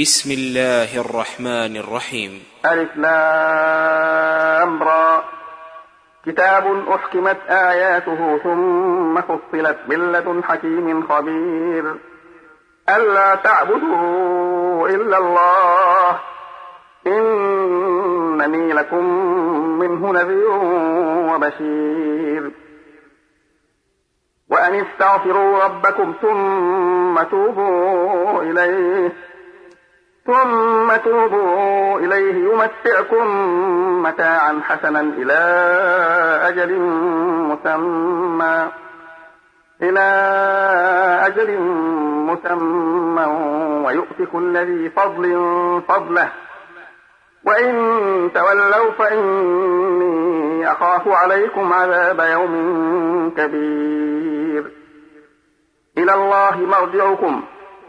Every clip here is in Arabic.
بسم الله الرحمن الرحيم. ألف لام را. كتاب أحكمت آياته ثم فصلت من لدن حكيم خبير. ألا تعبدوا إلا الله. إنني لكم منه نذير وبشير. وأن استغفروا ربكم ثم توبوا إليه. ثم توبوا إليه يمتعكم متاعا حسنا إلى أجل مسمى إلى أجل مسمى ويؤتك الذي فضل فضله. وإن تولوا فإني أخاف عليكم عذاب يوم كبير. إلى الله مرجعكم.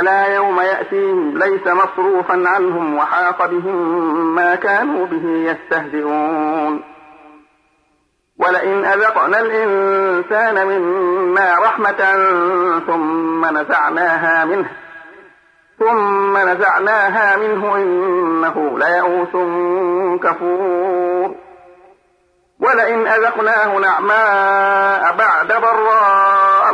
ألا يوم يأتيهم ليس مصروفا عنهم وحاق بهم ما كانوا به يستهزئون. ولئن أذقنا الإنسان منا رحمة ثم نزعناها منه ثم نزعناها منه إنه ليئوس كفور. ولئن أذقناه نعماء بعد ضراء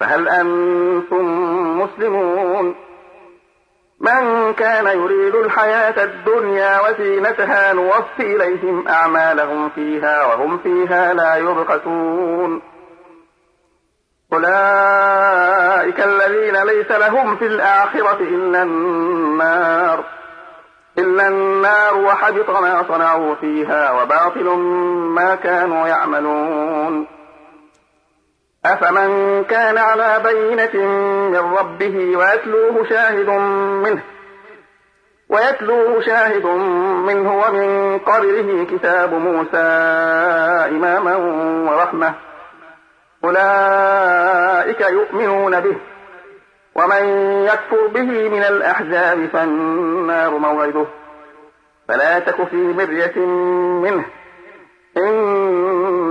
فهل أنتم مسلمون؟ من كان يريد الحياة الدنيا وزينتها نوفي إليهم أعمالهم فيها وهم فيها لا يبخسون. أولئك الذين ليس لهم في الآخرة إلا النار. إلا النار وحبط ما صنعوا فيها وباطل ما كانوا يعملون. أفمن كان على بينة من ربه ويتلوه شاهد منه ويتلوه شاهد منه ومن قبله كتاب موسى إماما ورحمة أولئك يؤمنون به ومن يكفر به من الأحزاب فالنار موعده فلا تك في مرية منه إن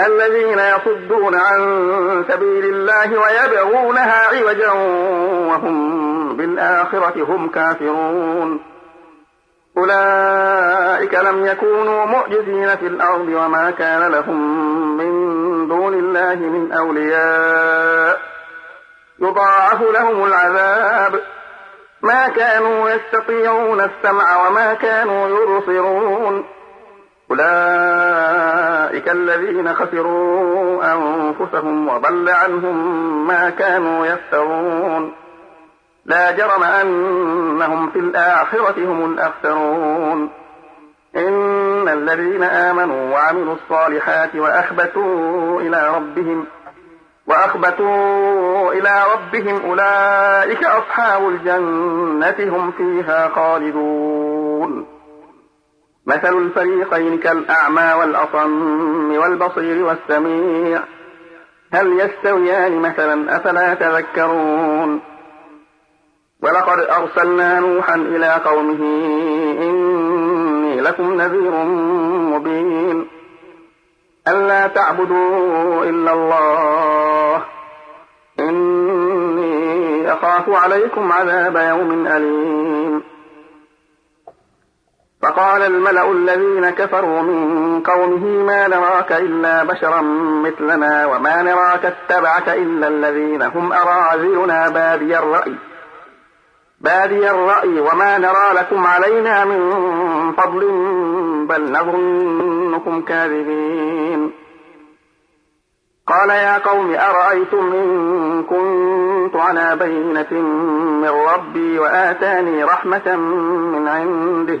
الذين يصدون عن سبيل الله ويبغونها عوجا وهم بالآخرة هم كافرون. أولئك لم يكونوا معجزين في الأرض وما كان لهم من دون الله من أولياء. يضاعف لهم العذاب. ما كانوا يستطيعون السمع وما كانوا يبصرون. أولئك الذين خسروا أنفسهم وضل عنهم ما كانوا يفترون. لا جرم أنهم في الآخرة هم الأخسرون. إن الذين آمنوا وعملوا الصالحات وأخبتوا إلى ربهم وأخبتوا إلى ربهم أولئك أصحاب الجنة هم فيها خالدون. مثل الفريقين كالأعمى والأصم والبصير والسميع. هل يستويان مثلا؟ أفلا تذكرون. ولقد أرسلنا نوحا إلى قومه إني لكم نذير مبين. ألا تعبدوا إلا الله. إني أخاف عليكم عذاب يوم أليم. فقال الملأ الذين كفروا من قومه ما نراك إلا بشرا مثلنا وما نراك اتبعك إلا الذين هم أراذلنا بادي الرأي. بادي الرأي وما نرى لكم علينا من فضل بل نظنكم كاذبين. قال يا قوم أرأيتم إن كنت على بينة من ربي وآتاني رحمة من عنده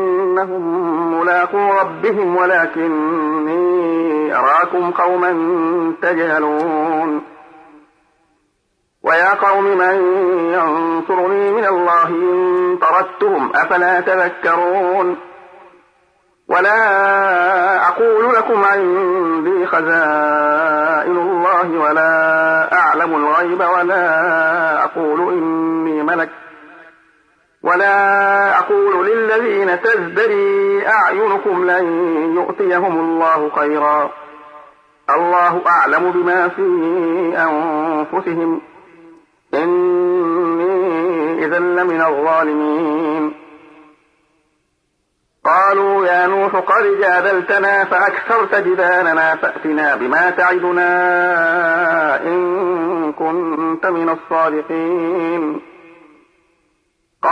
إنهم ملاقو ربهم ولكني أراكم قوما تجهلون. ويا قوم من ينصرني من الله إن طردتهم أفلا تذكرون. ولا أقول لكم عندي خزائن الله ولا أعلم الغيب ولا أقول ملك ولا أقول للذين تزدري أعينكم لن يؤتيهم الله خيرا. الله أعلم بما في أنفسهم. إني إذا لمن الظالمين. قالوا يا نوح قد جادلتنا فأكثرت جدالنا فأتنا بما تعدنا إن كنت من الصادقين.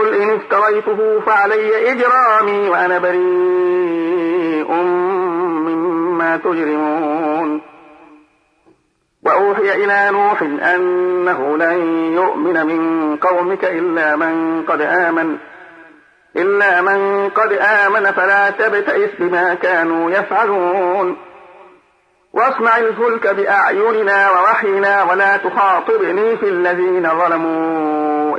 قل إن افتريته فعلي إجرامي وأنا بريء مما تجرمون وأوحي إلى نوح أنه لن يؤمن من قومك إلا من قد آمن إلا من قد آمن فلا تبتئس بما كانوا يفعلون واصنع الفلك بأعيننا ووحينا ولا تخاطبني في الذين ظلموا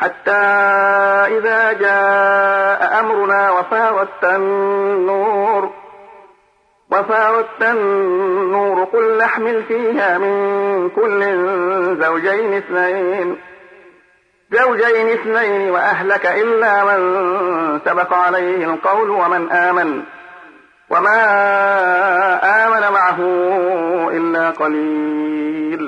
حتى إذا جاء أمرنا وفارت النور وفارت النور قل نحمل فيها من كل زوجين اثنين زوجين اثنين وأهلك إلا من سبق عليه القول ومن آمن وما آمن معه إلا قليل.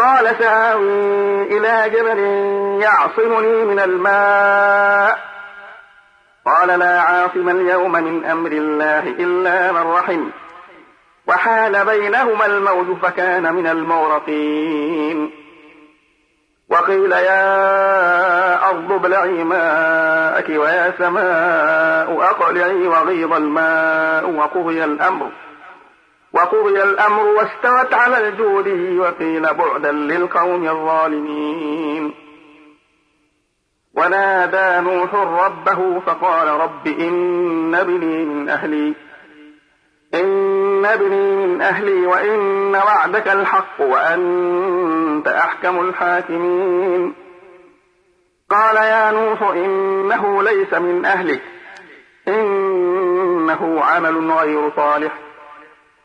قال سآوي إلى جبل يعصمني من الماء. قال لا عاصم اليوم من أمر الله إلا من رحم. وحال بينهما الموج فكان من المغرقين. وقيل يا أرض ابلعي ماءك ويا سماء أقلعي وغيض الماء وقضي الأمر. وقضي الأمر واستوت على الجود وقيل بعدا للقوم الظالمين. ونادى نوح ربه فقال رب إن ابني من أهلي إن ابني من أهلي وإن وعدك الحق وأنت أحكم الحاكمين. قال يا نوح إنه ليس من أهلك إنه عمل غير صالح.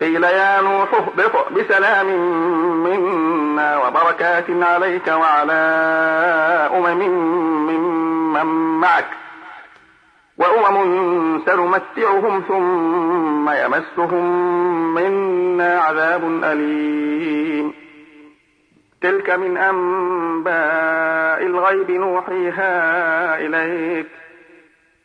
قيل يا نوح اهبط بسلام منا وبركات عليك وعلى أمم ممن معك وأمم سنمتعهم ثم يمسهم منا عذاب أليم. تلك من أنباء الغيب نوحيها إليك.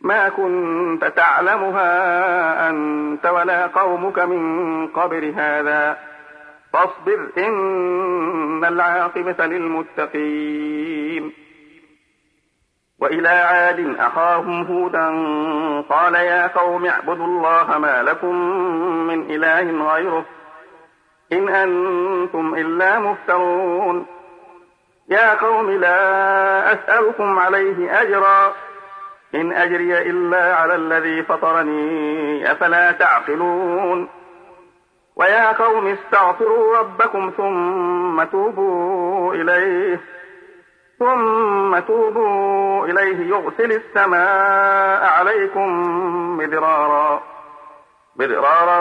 ما كنت تعلمها أنت ولا قومك من قبل هذا. فاصبر إن العاقبة للمتقين. وإلى عاد أخاهم هودا قال يا قوم اعبدوا الله ما لكم من إله غيره إن أنتم إلا مفترون. يا قوم لا أسألكم عليه أجرا. إن أجري إلا على الذي فطرني أفلا تعقلون؟ ويا قوم استغفروا ربكم ثم توبوا إليه ثم توبوا إليه يغسل السماء عليكم مدرارا مدرارا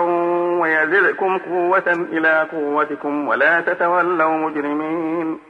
ويزدكم قوة إلى قوتكم ولا تتولوا مجرمين.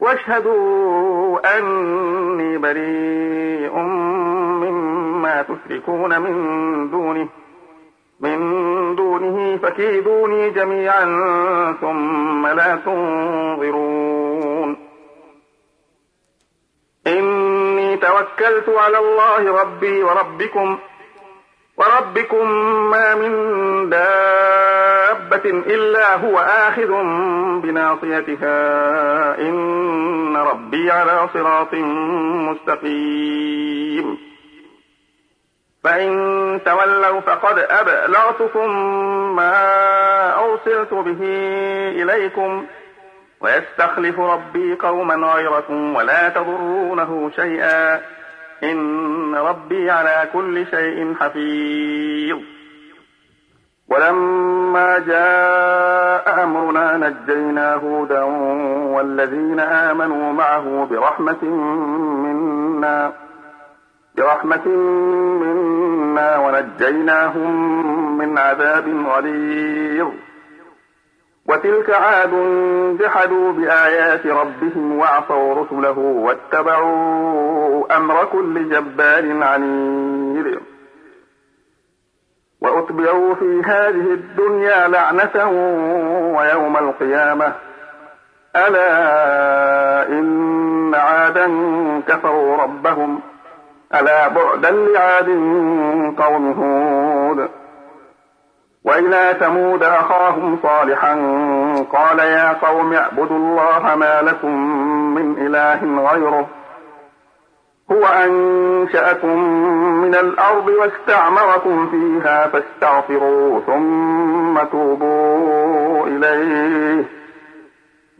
واشهدوا أني بريء مما تشركون من دونه من دونه فكيدوني جميعا ثم لا تنظرون. إني توكلت على الله ربي وربكم وربكم ما من دابة إلا هو آخذ بناصيتها إن ربي على صراط مستقيم فإن تولوا فقد أبلغتكم ما أرسلت به إليكم ويستخلف ربي قوما غيركم ولا تضرونه شيئا إن ربي على كل شيء حفيظ ولما جاء أمرنا نجينا هودا والذين آمنوا معه برحمة منا برحمة منا ونجيناهم من عذاب غليظ. وتلك عاد جحدوا بآيات ربهم وعصوا رسله واتبعوا أمر كل جبار عنيد. وأتبعوا في هذه الدنيا لعنة ويوم القيامة. ألا إن عادا كفروا ربهم. ألا بعدا لعاد قوم هود. وإلى ثمود أخاهم صالحا قال يا قوم اعبدوا الله ما لكم من إله غيره. هو أنشأكم من الأرض واستعمركم فيها فاستغفروا ثم توبوا إليه.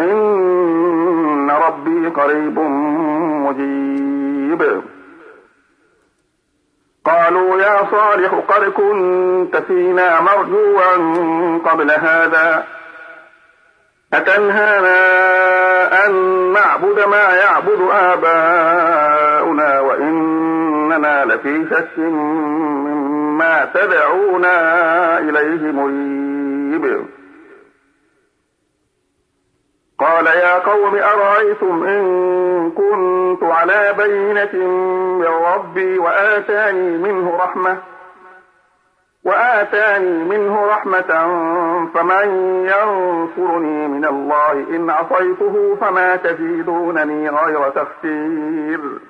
إن ربي قريب مجيب. قالوا يا صالح قد كنت فينا مرجوا قبل هذا أتنهانا أن نعبد ما يعبد آباؤنا وإننا لفي شك مما تدعونا إليه مريب. قال يا قوم أرأيتم إن كنت على بينة من ربي وآتاني منه رحمة وآتاني منه رحمة فمن ينصرني من الله؟ إن عصيته فما تزيدونني غير تخسير.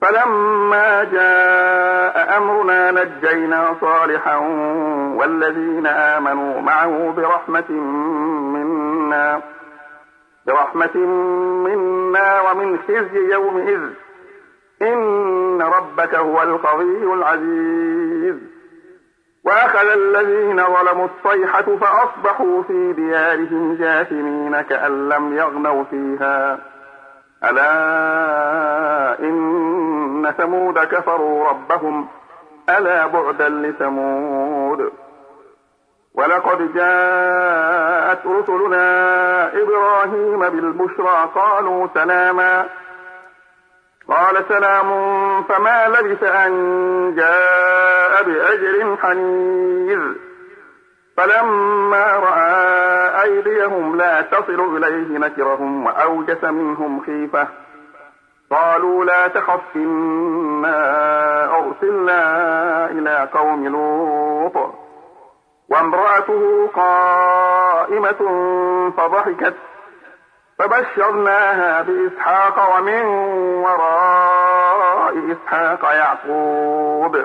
فلما جاء أمرنا نجينا صالحا والذين آمنوا معه برحمة منا برحمة منا ومن خزي يومئذ. إن ربك هو القوي العزيز. وأخذ الذين ظلموا الصيحة فأصبحوا في ديارهم جاثمين كأن لم يغنوا فيها. ألا إن ثمود كفروا ربهم ألا بعدا لثمود ولقد جاءت رسلنا إبراهيم بالبشرى قالوا سلاما قال سلام فما لبث أن جاء بأجر حنيذ فلما رأى أيديهم لا تصل إليه نكرهم وأوجس منهم خيفة قالوا لا تخف إنا أرسلنا إلى قوم لوط. وامرأته قائمة فضحكت فبشرناها بإسحاق ومن وراء إسحاق يعقوب.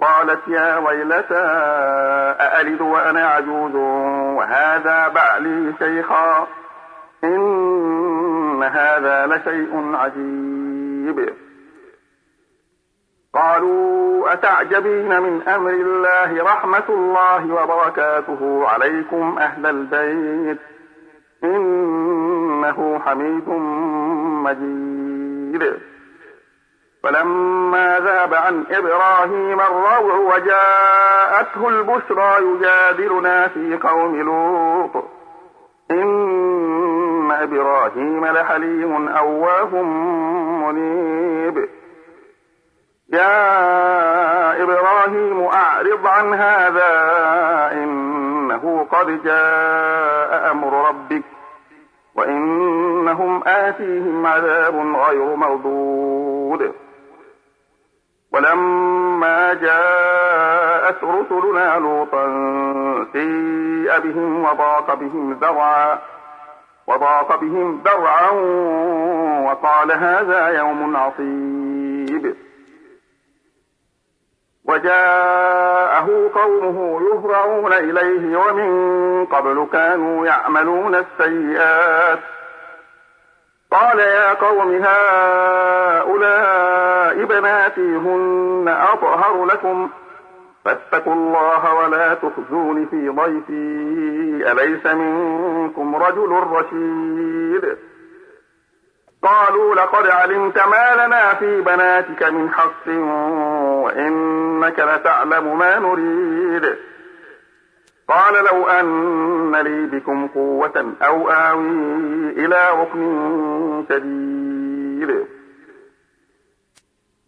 قالت يا ويلتى أألد وأنا عجوز وهذا بعلي شيخا؟ إن هذا لشيء عجيب. قالوا أتعجبين من أمر الله رحمة الله وبركاته؟ عليكم أهل البيت. إنه حميد مجيد. فلما ذهب عن إبراهيم الروع وجاءته البشرى يجادلنا في قوم لوط. إن إبراهيم لحليم أواه منيب. يا إبراهيم أعرض عن هذا إنه قد جاء أمر ربك وإنهم آتيهم عذاب غير مردود. ولما جاء جاءت رسلنا لوطا سيء بهم وضاق بهم ذرعا وضاق بهم ذرعا وقال هذا يوم عصيب. وجاءه قومه يهرعون إليه ومن قبل كانوا يعملون السيئات. قال يا قوم هؤلاء بناتي هن أطهر لكم فاتقوا الله ولا تخزون في ضيفي. أليس منكم رجل رشيد؟ قالوا لقد علمت ما لنا في بناتك من حق وإنك لتعلم ما نريد. قال لو أن لي بكم قوة أو آوي إلى ركن شديد.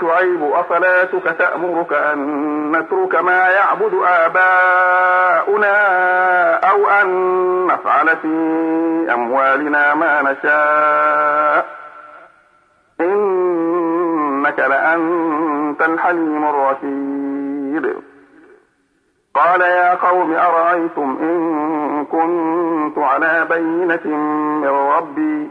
شعيب أصلاتك تأمرك أن نترك ما يعبد آباؤنا أو أن نفعل في أموالنا ما نشاء. إنك لأنت الحليم الرشيد. قال يا قوم أرأيتم إن كنت على بينة من ربي؟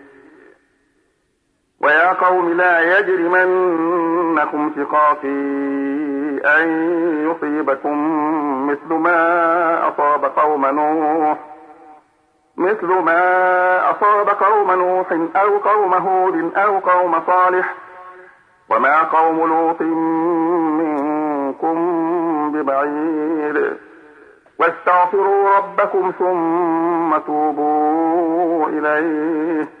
ويا قوم لا يجرمنكم شقاقي أن يصيبكم مثل ما أصاب قوم نوح مثل ما أصاب قوم نوح أو قوم هود أو قوم صالح. وما قوم لوط منكم ببعيد. واستغفروا ربكم ثم توبوا إليه.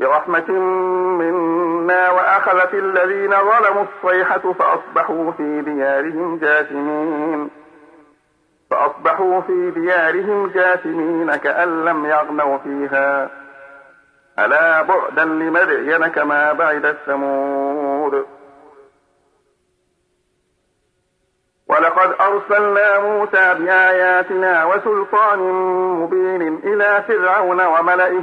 برحمة منا وأخذت الذين ظلموا الصيحة فأصبحوا في ديارهم جاثمين. فأصبحوا في ديارهم جاثمين كأن لم يغنوا فيها. ألا بعدا لمدين كما بعد الثمود. ولقد أرسلنا موسى بآياتنا وسلطان مبين إلى فرعون وملئه.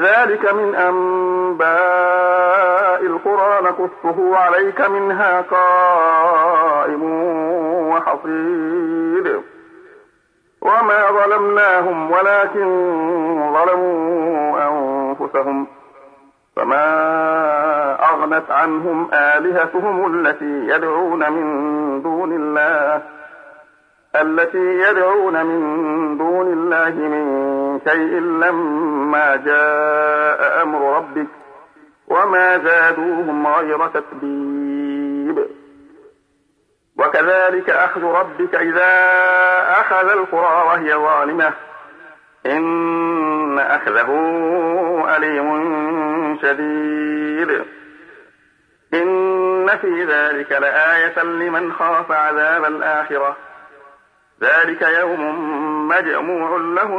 ذلك من أنباء القرى نقصه عليك منها قائم وحصيد. وما ظلمناهم ولكن ظلموا أنفسهم. فما أغنت عنهم آلهتهم التي يدعون من دون الله التي يدعون من دون الله من شيء لما جاء أمر ربك وما زادوهم غير تتبيب. وكذلك أخذ ربك إذا أخذ القرى وهي ظالمة. إن أخذه أليم شديد. إن في ذلك لآية لمن خاف عذاب الآخرة. ذلك يوم مجموع له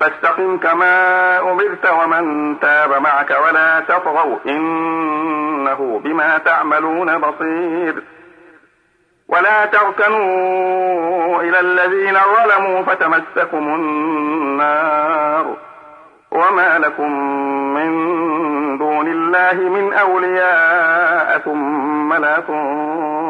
فاستقم كما أمرت ومن تاب معك ولا تطغوا إنه بما تعملون بصير. ولا تركنوا إلى الذين ظلموا فتمسكم النار. وما لكم من دون الله من أولياء ثم لا تنصرون.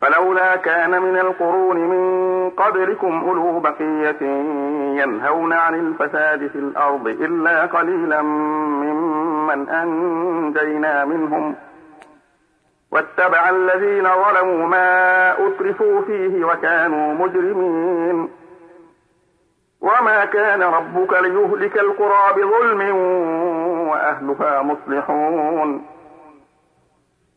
فلولا كان من القرون من قبلكم أولو بقية ينهون عن الفساد في الأرض إلا قليلا ممن أنجينا منهم. واتبع الذين ظلموا ما أترفوا فيه وكانوا مجرمين. وما كان ربك ليهلك القرى بظلم وأهلها مصلحون.